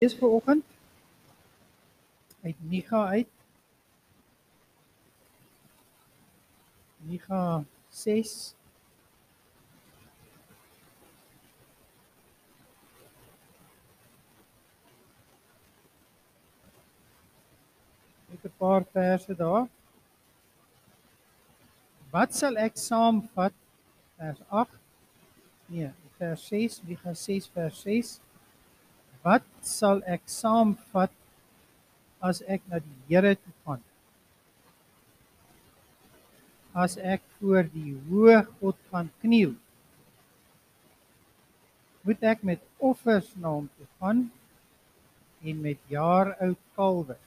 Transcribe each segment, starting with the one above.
Dis vir oggend uit Micha uit. Micha 6 Ek 'n paar verse daar. Wat sal ek saamvat vers 8? Nee, vers 6, Micha 6 vers 6. Wat sal ek saamvat as ek na die Here toe gaan? As ek voor die hoë God gaan kniel. Moet ek met offers na hom toe gaan en met jaar oud kalwers?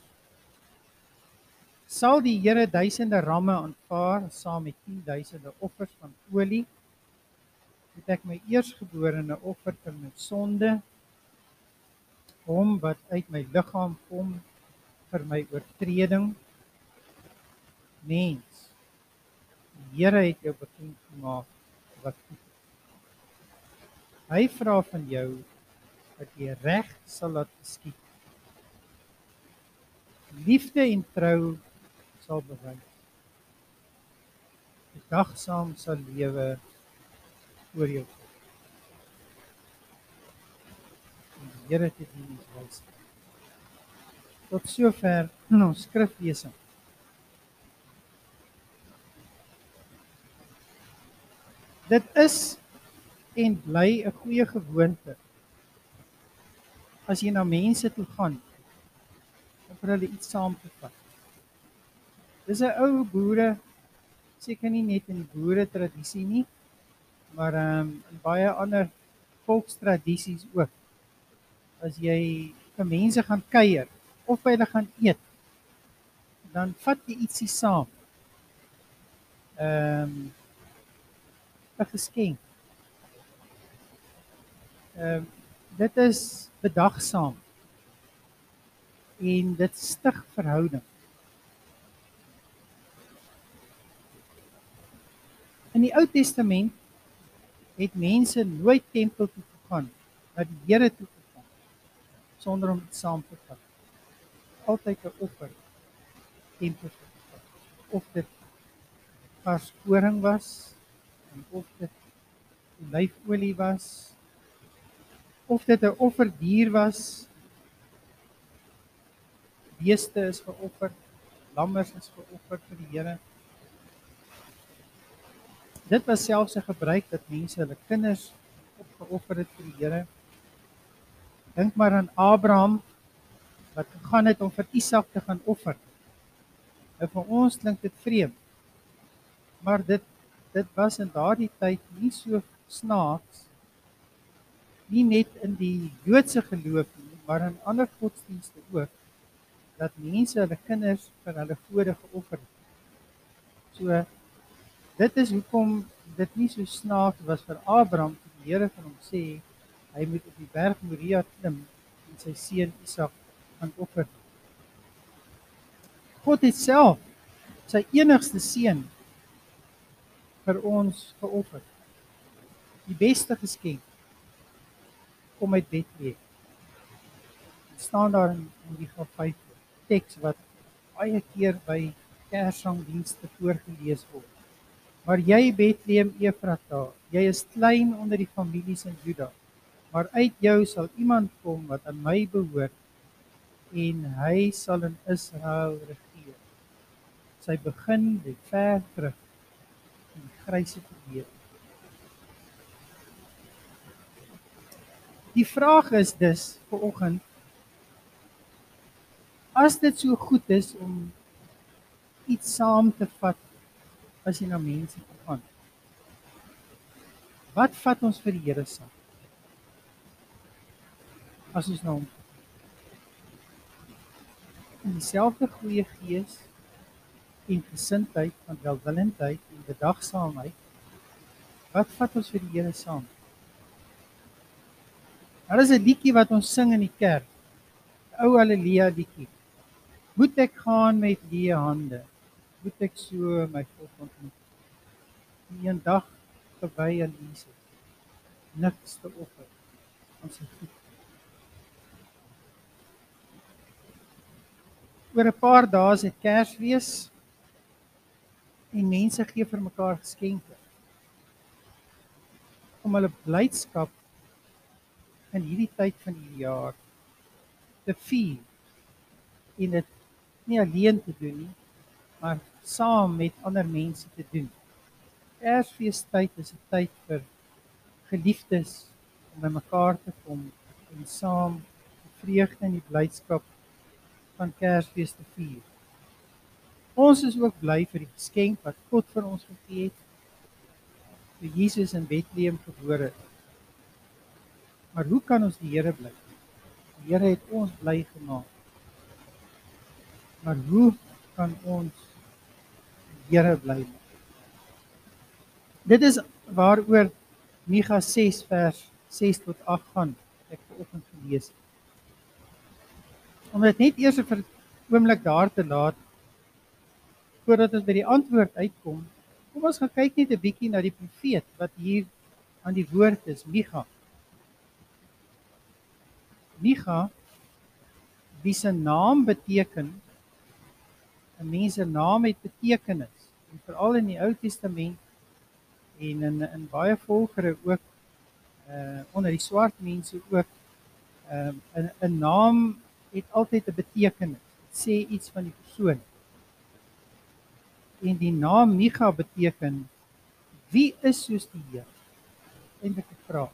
Sal die Here duisende ramme aanvaar saam met 10000 offers van olie? Moet ek my eersgeborene offer vir my sonde hom wat uit my liggaam kom vir my oortreding. Mens die Here het jou bekend gemaak wat hy vra van jou dat jy reg sal laat geskied liefde en trou sal bewys. Dagsaam sal lewe oor jou die Here te dien is wys. Tot sover ons skriflesing. Dit is en bly 'n goeie gewoonte as jy na mense toe gaan om vir hulle iets saam te vat. Dis 'n ou boere seker nie net in die boere tradisie nie, maar ehm um, in baie ander volkstradisies ook as jy vir mense gaan kuier of by hulle gaan eet, dan vat jy ietsie saam. Ehm um, 'n geskenk. Ehm um, dit is bedagsaam. En dit stig verhouding. In die Ou Testament het mense nooit tempel toe gegaan na die Here toe sonder om dit saam te vat. Altyd 'n offer tempel of dit vars koring was en of dit olyfolie was of dit 'n offerdier was beeste is geoffer lammers is geoffer vir die Here. Dit was selfs 'n gebruik dat mense hulle kinders opgeoffer het vir die Here Dink maar aan Abraham wat gegaan het om vir Isak te gaan offer. En vir ons klink dit vreemd. Maar dit dit was in daardie tyd nie so snaaks nie net in die Joodse geloof nie, maar in ander godsdienste ook dat mense hulle kinders vir hulle gode geoffer het. So dit is hoekom dit nie so snaaks was vir Abraham toe die Here van hom sê hy moet op die berg Moria klim en sy seun Isak gaan offer. God het self sy enigste seun vir ons geoffer. Die beste geskenk kom uit Bethlehem. Dit staan daar in die Gaf5 teks wat baie keer by Kersangdienste voorgeles word. Maar jy Bethlehem Efrata, jy is klein onder die families in Juda maar uit jou sal iemand kom wat aan my behoort en hy sal in Israel regeer. Sy begin lê ver terug in die grysse verlede. Die vraag is dus vir oggend as dit so goed is om iets saam te vat as jy na mense gaan. Wat vat ons vir die Here saam? As ons nou in dieselfde goeie gees en gesindheid van welwillendheid en bedagsaamheid wat vat ons vir die Here saam? Daar is 'n liedjie wat ons sing in die kerk. Ou haleluja liedjie. Moet ek gaan met leë hande? Moet ek so my God ontmoet? Een dag verby aan Jesus. Niks te offer. Ons het goed Oor 'n paar dae dit Kersfees en mense gee vir mekaar geskenke om hulle blydskap in hierdie tyd van die jaar te vier en dit nie alleen te doen nie maar saam met ander mense te doen. Kersfeestyd is 'n tyd vir geliefdes om by mekaar te kom en saam die vreugde en die blydskap van Kersfees te vier. Ons is ook bly vir die geskenk wat God vir ons gegee het. Toe Jesus in Bethlehem gebore het. Maar hoe kan ons die Here bly? Die Here het ons bly gemaak. Maar hoe kan ons die Here bly maak? Dit is waaroor Micha 6 vers 6 tot 8 gaan. Ek het vanoggend gelees. Om dit net eers vir 'n oomblik daar te laat voordat ons by die antwoord uitkom. Kom ons gaan kyk net 'n bietjie na die profeet wat hier aan die woord is, Micha. Micha wie se naam beteken 'n mens se naam het betekenis en veral in die Ou Testament en in in baie volkere ook uh onder die swart mense ook ehm uh, 'n 'n naam het altyd 'n betekenis. Dit sê iets van die persoon. En die naam Micha beteken wie is soos die Here? Eintlik 'n vraag.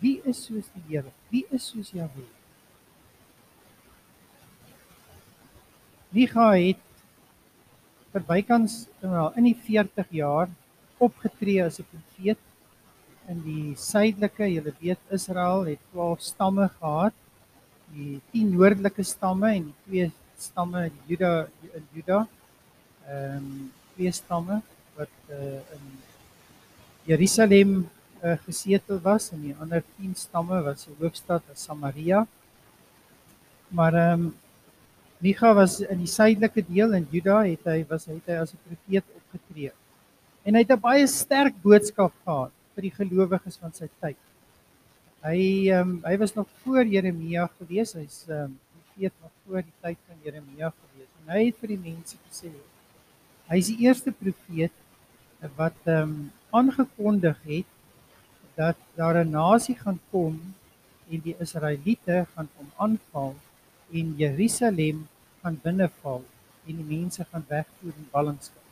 Wie is soos die Here? Wie is soos Jahwe? Micha het verbykans wel in die 40 jaar opgetree as 'n profeet in die suidelike, julle weet Israel het 12 stamme gehad die 10 noordelike stamme en die twee stamme Juda in Juda. Ehm um, twee stamme wat uh, in Jerusalem uh, gesetel was en die ander 10 stamme was se hoofstad is Samaria. Maar ehm um, Micha was in die suidelike deel in Juda het hy was het hy as 'n profeet opgetree. En hy het 'n baie sterk boodskap gehad vir die gelowiges van sy tyd. Hy ehm um, hy was nog voor Jeremia gewees. Hy's ehm um, profeet nog voor die tyd van Jeremia gewees. En hy het vir die mense gesê hy's die eerste profeet wat ehm um, aangekondig het dat daar 'n nasie gaan kom en die Israeliete gaan hom aanval en Jerusalem gaan binneval en die mense gaan wegvoer in ballingskap.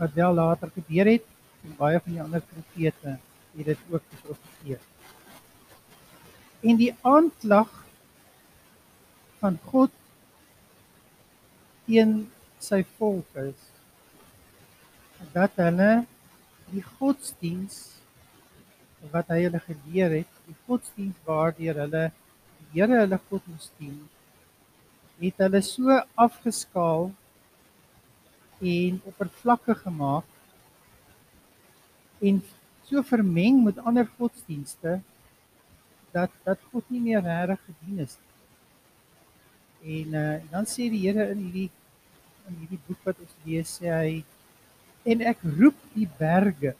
Wat wel later gebeur het en baie van die ander profete het dit ook geprofeteer en die aanklag van God teen sy volk is dat hulle die godsdiens wat hy hulle geleer het, die godsdiens waardeur hulle die Here hulle God moes dien, het hulle so afgeskaal en oppervlakkig gemaak en so vermeng met ander godsdienste dat dat God nie meer regtig gedien is nie. En uh, dan sê die Here in hierdie in hierdie boek wat ons lees sê hy en ek roep die berge.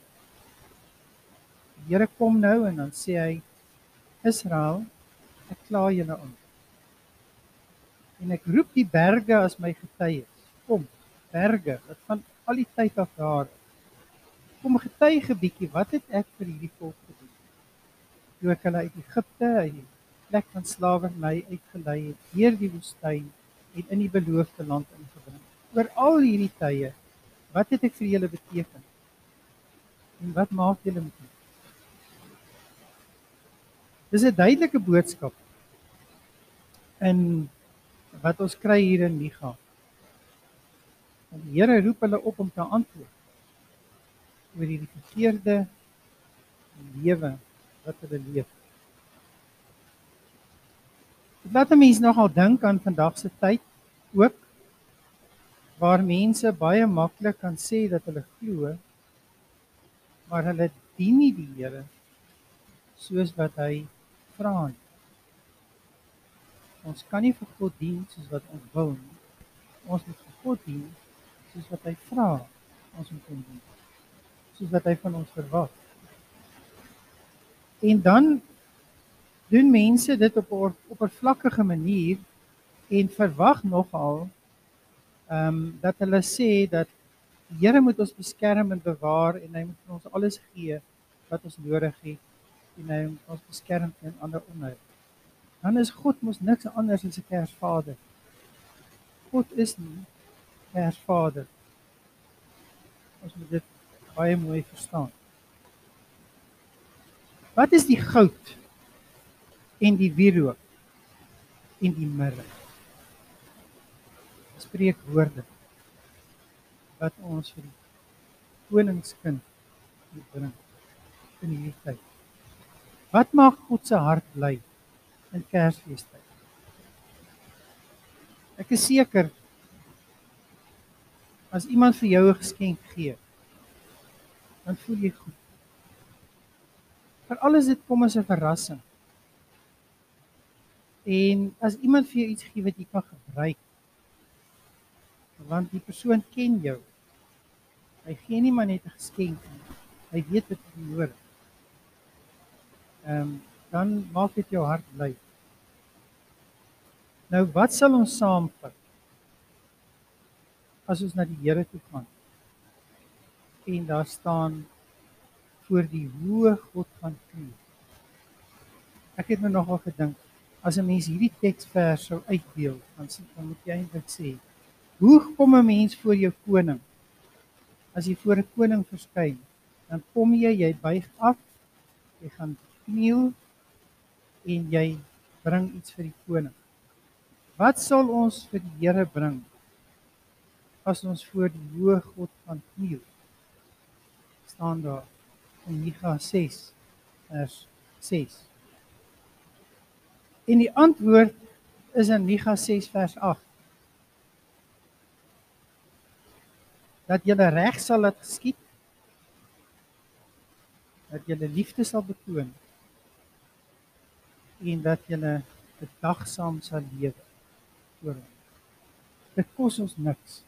Die Here kom nou en dan sê hy Israel, ek kla julle aan. En ek roep die berge as my getuies. Kom, berge, wat van al die tyd af daar. Kom getuig 'n bietjie, wat het ek vir hierdie volk gedoen? Toe ek hulle uit Egipte uit die plek van slawerny uitgelei het deur die woestyn en in die beloofde land ingebring. Oor al hierdie tye, wat het ek vir julle beteken? En wat maak julle met dit? Dis 'n duidelike boodskap in wat ons kry hier in Micha. En die Here roep hulle op om te antwoord oor hierdie verkeerde lewe wat hulle leef. Dit laat mense nogal dink aan vandag se tyd ook waar mense baie maklik kan sê dat hulle glo maar hulle dien nie die Here soos wat hy vra nie. Ons kan nie vir God dien soos wat ons wil nie. Ons moet vir God dien soos wat hy vra ons moet dien. Soos wat hy van ons verwag. En dan doen mense dit op 'n oppervlakkige manier en verwag nogal ehm um, dat hulle sê dat die Here moet ons beskerm en bewaar en hy moet vir ons alles gee wat ons nodig het en hy moet ons beskerm teen ander onheil. Dan is God mos niks anders as 'n Kersvader. God is nie Kersvader. Ons moet dit baie mooi verstaan. Wat is die goud en die wierook en die mirre? Spreekwoorde wat ons vir die koningskind bring in hierdie tyd. Wat maak God se hart bly in Kersfeestyd? Ek is seker as iemand vir jou 'n geskenk gee, dan voel jy goed. Maar alles dit kom as 'n verrassing. En as iemand vir jou iets gee wat jy kan gebruik, want die persoon ken jou. Hy gee nie maar net 'n geskenk nie. Hy weet wat jy nodig het. Ehm dan maak dit jou hart bly. Nou wat sal ons saamvat? As ons na die Here toe gaan. En daar staan voor die hoë God van knie. Ek het nou nogal gedink as 'n mens hierdie teksvers sou uitdeel, dan sê dan moet jy eintlik sê: Hoe kom 'n mens voor jou koning? As jy voor 'n koning verskyn, dan kom jy, jy buig af, jy gaan kniel en jy bring iets vir die koning. Wat sal ons vir die Here bring as ons voor die hoë God gaan kniel? staan daar in Micha 6 vers 6. En die antwoord is in Micha 6 vers 8. Dat jy reg sal laat geskied dat jy liefde sal betoon en dat jy bedagsaam sal lewe voor hom. Dit kos ons niks.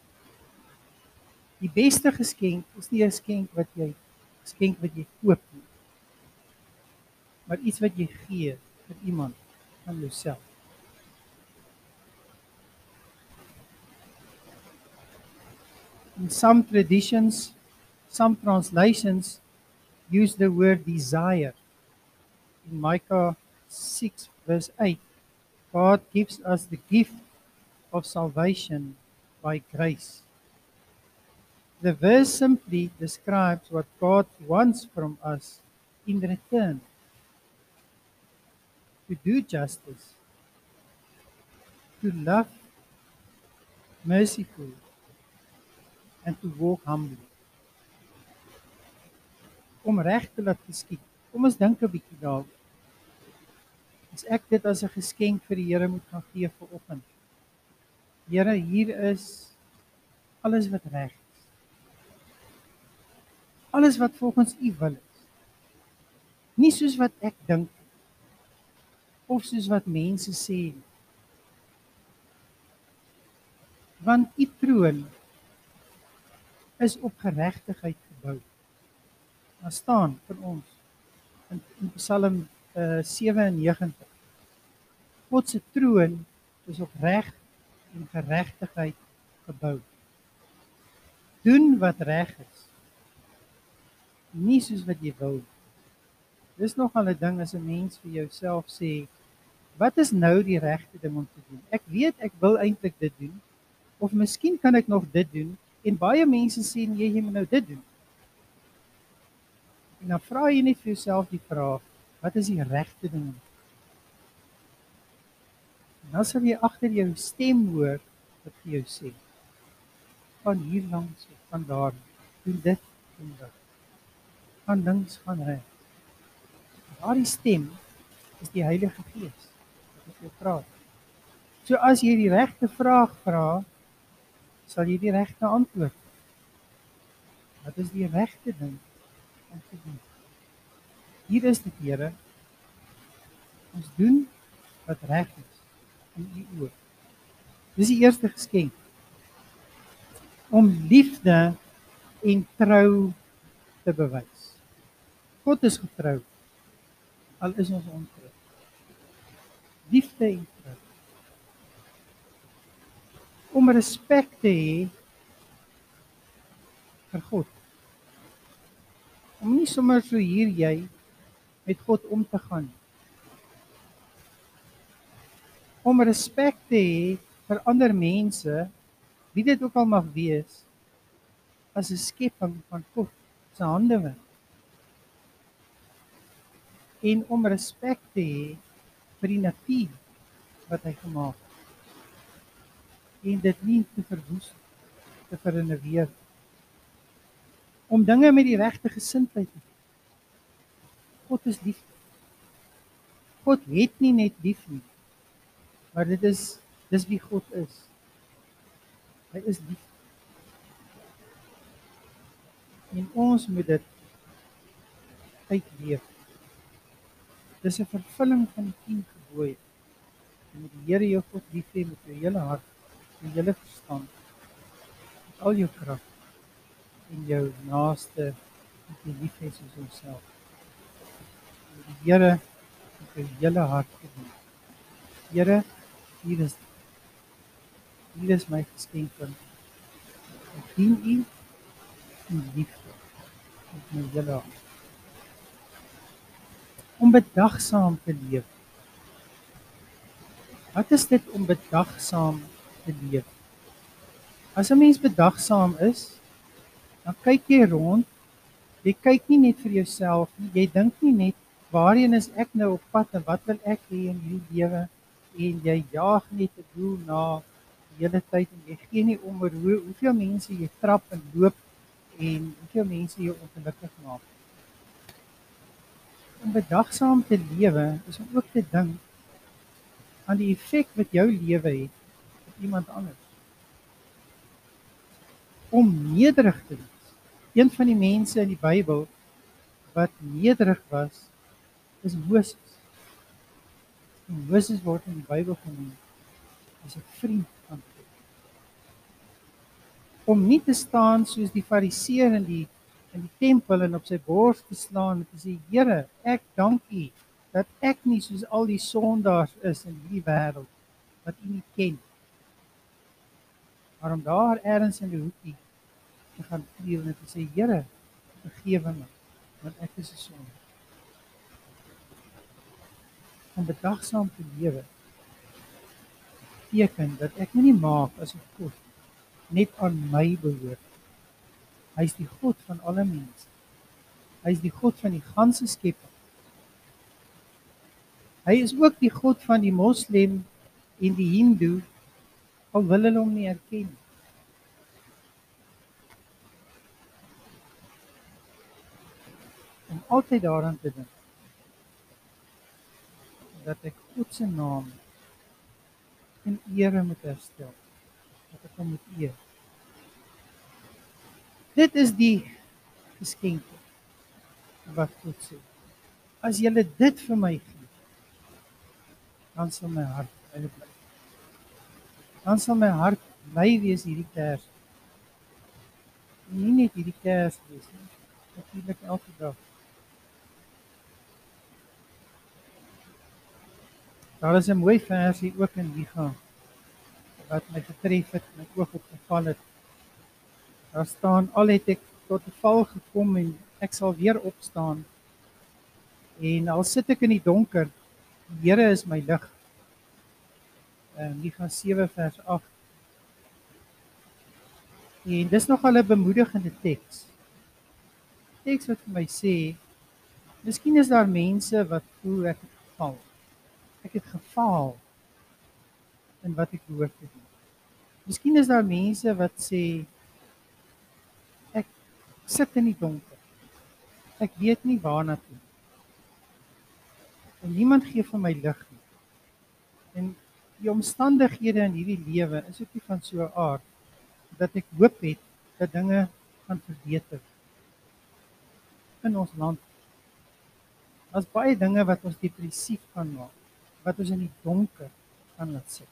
Die beste geskenk is nie 'n geskenk wat jy geskenk wat jy koop nie. Maar iets wat jy gee vir iemand van jouself. In some traditions, some translations use the word desire. In Micah 6 verse 8 God gives us the gift of salvation by grace. The verse simply describes what God wants from us in return. To do justice, to love mercifully, and to walk humbly. Om reg te laat geskied. Kom ons dink 'n bietjie daaroor as ek dit as 'n geskenk vir die Here moet gaan gee vir oggend. Here, hier is alles wat reg is. Alles wat volgens U wil is. Nie soos wat ek dink of soos wat mense sê nie. Want U troon is op geregtigheid gebou. Daar staan vir ons in, in Psalm uh, 97 God se troon is op reg en geregtigheid gebou. Doen wat reg is. Nie soos wat jy wil. Dis nog al 'n ding as 'n mens vir jouself sê, wat is nou die regte ding om te doen? Ek weet ek wil eintlik dit doen of miskien kan ek nog dit doen en baie mense sê nee, jy moet nou dit doen. En dan vra jy net vir jouself die vraag, wat is die regte ding doen? Dan sal jy agter jou stem hoor wat vir jou sê. Van hier langs, van daar, doen dit en dat. Van links gaan reg. Daardie stem is die Heilige Gees wat met jou praat. So as jy die regte vraag vra, sal jy die regte antwoord. Wat is die regte ding om te doen? Hier is dit, Here. Ons doen wat reg is in u oë. Dis die eerste geskenk. Om liefde en trou te bewys. God is getrou. Al is ons ontrou. Liefde en trou. om respek te hê vir God. Om nie sommer so hier jy met God om te gaan. Om respek te hê vir ander mense, wie dit ook al mag wees, as 'n skepping van God se handewerk. En om respek te hê vir die natuur wat hy gemaak het. En dit nie te verwoes te vernuweer om dinge met die regte gesindheid te doen. God is lief. God het nie net lief nie. Maar dit is dis wie God is. Hy is lief. En ons moet dit uitleef. Dis 'n vervulling van die 10 gebooie. Jy moet die Here jou God lief hê met jou hele hart, met jou hele verstand, met al jou krag en jou naaste met die lief hê soos jouself. Die Here met jou hele hart gedien. Here, hier is hier is my geskenk van dien U in liefde met my hele hart. Om bedagsaam te leef. Wat is dit om bedagsaam te leef? As 'n mens bedagsaam is, dan kyk jy rond. Jy kyk nie net vir jouself nie. Jy dink nie net waarheen is ek nou op pad en wat wil ek hê in hierdie lewe en jy jaag net 'n doel na die hele tyd en jy gee nie om oor hoe hoeveel mense jy trap en loop en hoeveel mense jou ongelukkig maak. Om bedagsaam te lewe is om ook te dink aan die effek wat jou lewe het op iemand anders. Om nederig te wees een van die mense in die Bybel wat nederig was is Moses. En Moses word in die Bybel genoem as 'n vriend van God. Om nie te staan soos die fariseer in die in die tempel en op sy bors te slaan en te sê Here, ek dank U dat ek nie soos al die sondaars is in hierdie wêreld wat U nie ken. Maar om daar ergens in die hoekie te gaan kniel en te sê Here, vergewe my want ek is 'n sondaar. Om bedagsaam te lewe teken dat ek nie maak asof God net aan my behoort. Hy is die God van alle mense. Hy is die God van die ganse skepping. Hy is ook die God van die moslem en die hindoe al wil hulle hom nie erken nie. om altyd daaraan te dink dat ek God se naam in ere moet herstel dat ek hom moet eer dit is die geskenk wat God sê. As jy dit vir my gee dan sal my hart bly bly. Dan sal my hart bly wees hierdie kers. Nie net hierdie kers wees nie natuurlik elke dag. Daar is 'n mooi versie ook in Liga wat my getref het, my oog opgeval het. Daar staan al het ek tot val gekom en ek sal weer opstaan. En al sit ek in die donker, die Here is my lig. En Liga 7 vers 8. En dis nog al 'n bemoedigende teks. Teks wat vir my sê, miskien is daar mense wat voel ek het geval ek het gefaal in wat ek behoort te doen. Miskien is daar mense wat sê sit in die donker. Ek weet nie waarna toe. En niemand gee vir my lig nie. En die omstandighede in hierdie lewe is ook nie van so 'n aard dat ek hoop het dat dinge gaan verbeter in ons land. Daar's baie dinge wat ons depressief kan maak wat ons in die donker kan laat sit.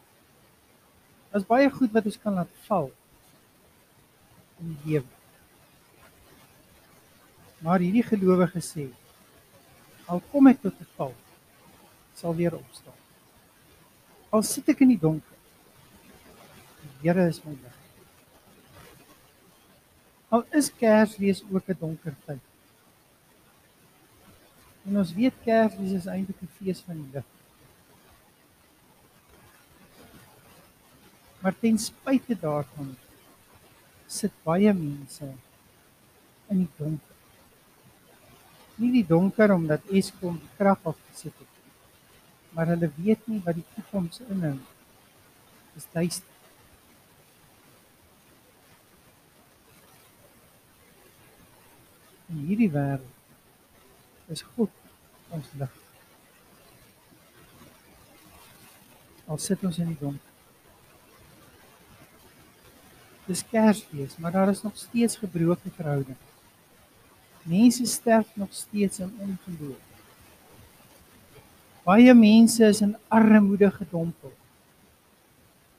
Daar's baie goed wat ons kan laat val in die lewe. Maar hierdie gelowige sê al kom ek tot 'n val, sal weer opstaan. Al sit ek in die donker, Here is my lig. Al is Kersfees ook 'n donker tyd. En ons weet Kersfees is eintlik 'n fees van die lig. Maar ten spyte daarvan sit baie mense in die donker. Nie die donker omdat Eskom die krag afgesit het nie, maar hulle weet nie wat die toekoms inhou. Dis duister. In hierdie wêreld is God ons lig. Al sit ons in die donker. Dis Kersfees, maar daar is nog steeds gebroke verhoudings. Mense sterf nog steeds in ongeloof. Baie mense is in armoede gedompel.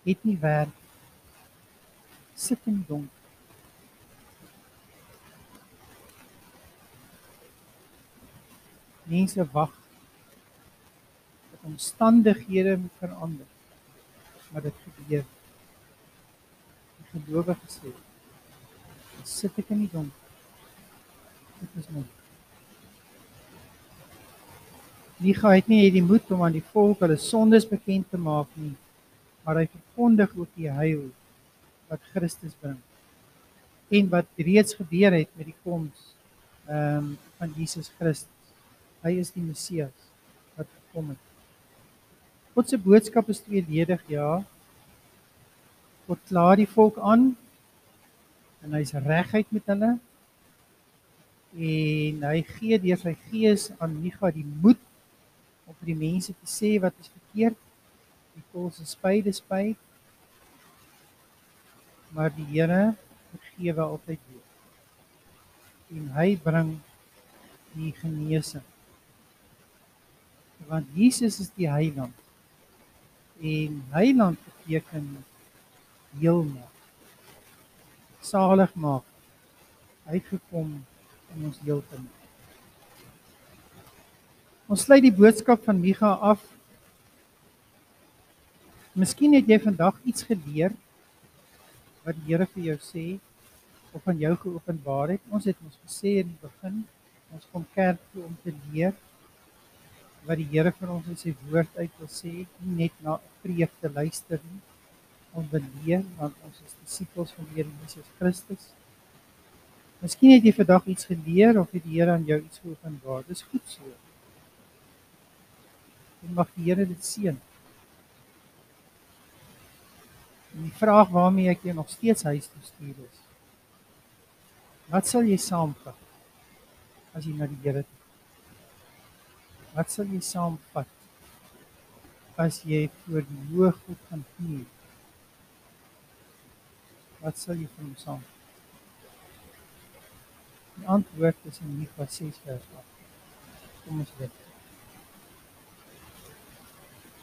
Het nie werk. Sit in donker. Mense wag dat omstandighede moet verander. Maar dit gebeur. Die gelowige sê: "Sit ek in die donker?" Dit is mooi. Micha het nie hierdie moed om aan die volk hulle sondes bekend te maak nie, maar hy verkondig ook die heil wat Christus bring en wat reeds gebeur het met die koms ehm um, van Jesus Christus. Hy is die Messias wat gekom het. God se boodskap is tweeledig, ja. God klaar die volk aan en hy's reguit met hulle en hy gee deur sy gees aan Micha die moed om vir die mense te sê wat is verkeerd. Die kos is spyde spyt. Maar die Here vergewe altyd weer. En hy bring die genesing. Want Jesus is die heiland. En heiland beteken heel maak. Salig maak. Hy het gekom om ons heel te maak. Ons sluit die boodskap van Micha af. Miskien het jy vandag iets geleer wat die Here vir jou sê of aan jou geopenbaar het. Ons het ons gesê in die begin, ons kom kerk toe om te leer wat die Here vir ons in sy woord uit wil sê, nie net na preek te luister nie. Ons wil leer want ons is disippels van die Here Jesus Christus. Miskien het jy vandag iets geleer of het die Here aan jou iets geopenbaar. Dis goed so. En mag die Here dit seën. En die vraag waarmee ek jou nog steeds huis toe stuur is: Wat sal jy saamvat as jy na die Here toe? Wat sal jy saamvat as jy voor die hoë God gaan kniel? Wat sal jy van hom saamvat? Die antwoord is in Mikha 6 vers 8. Kom ons bid.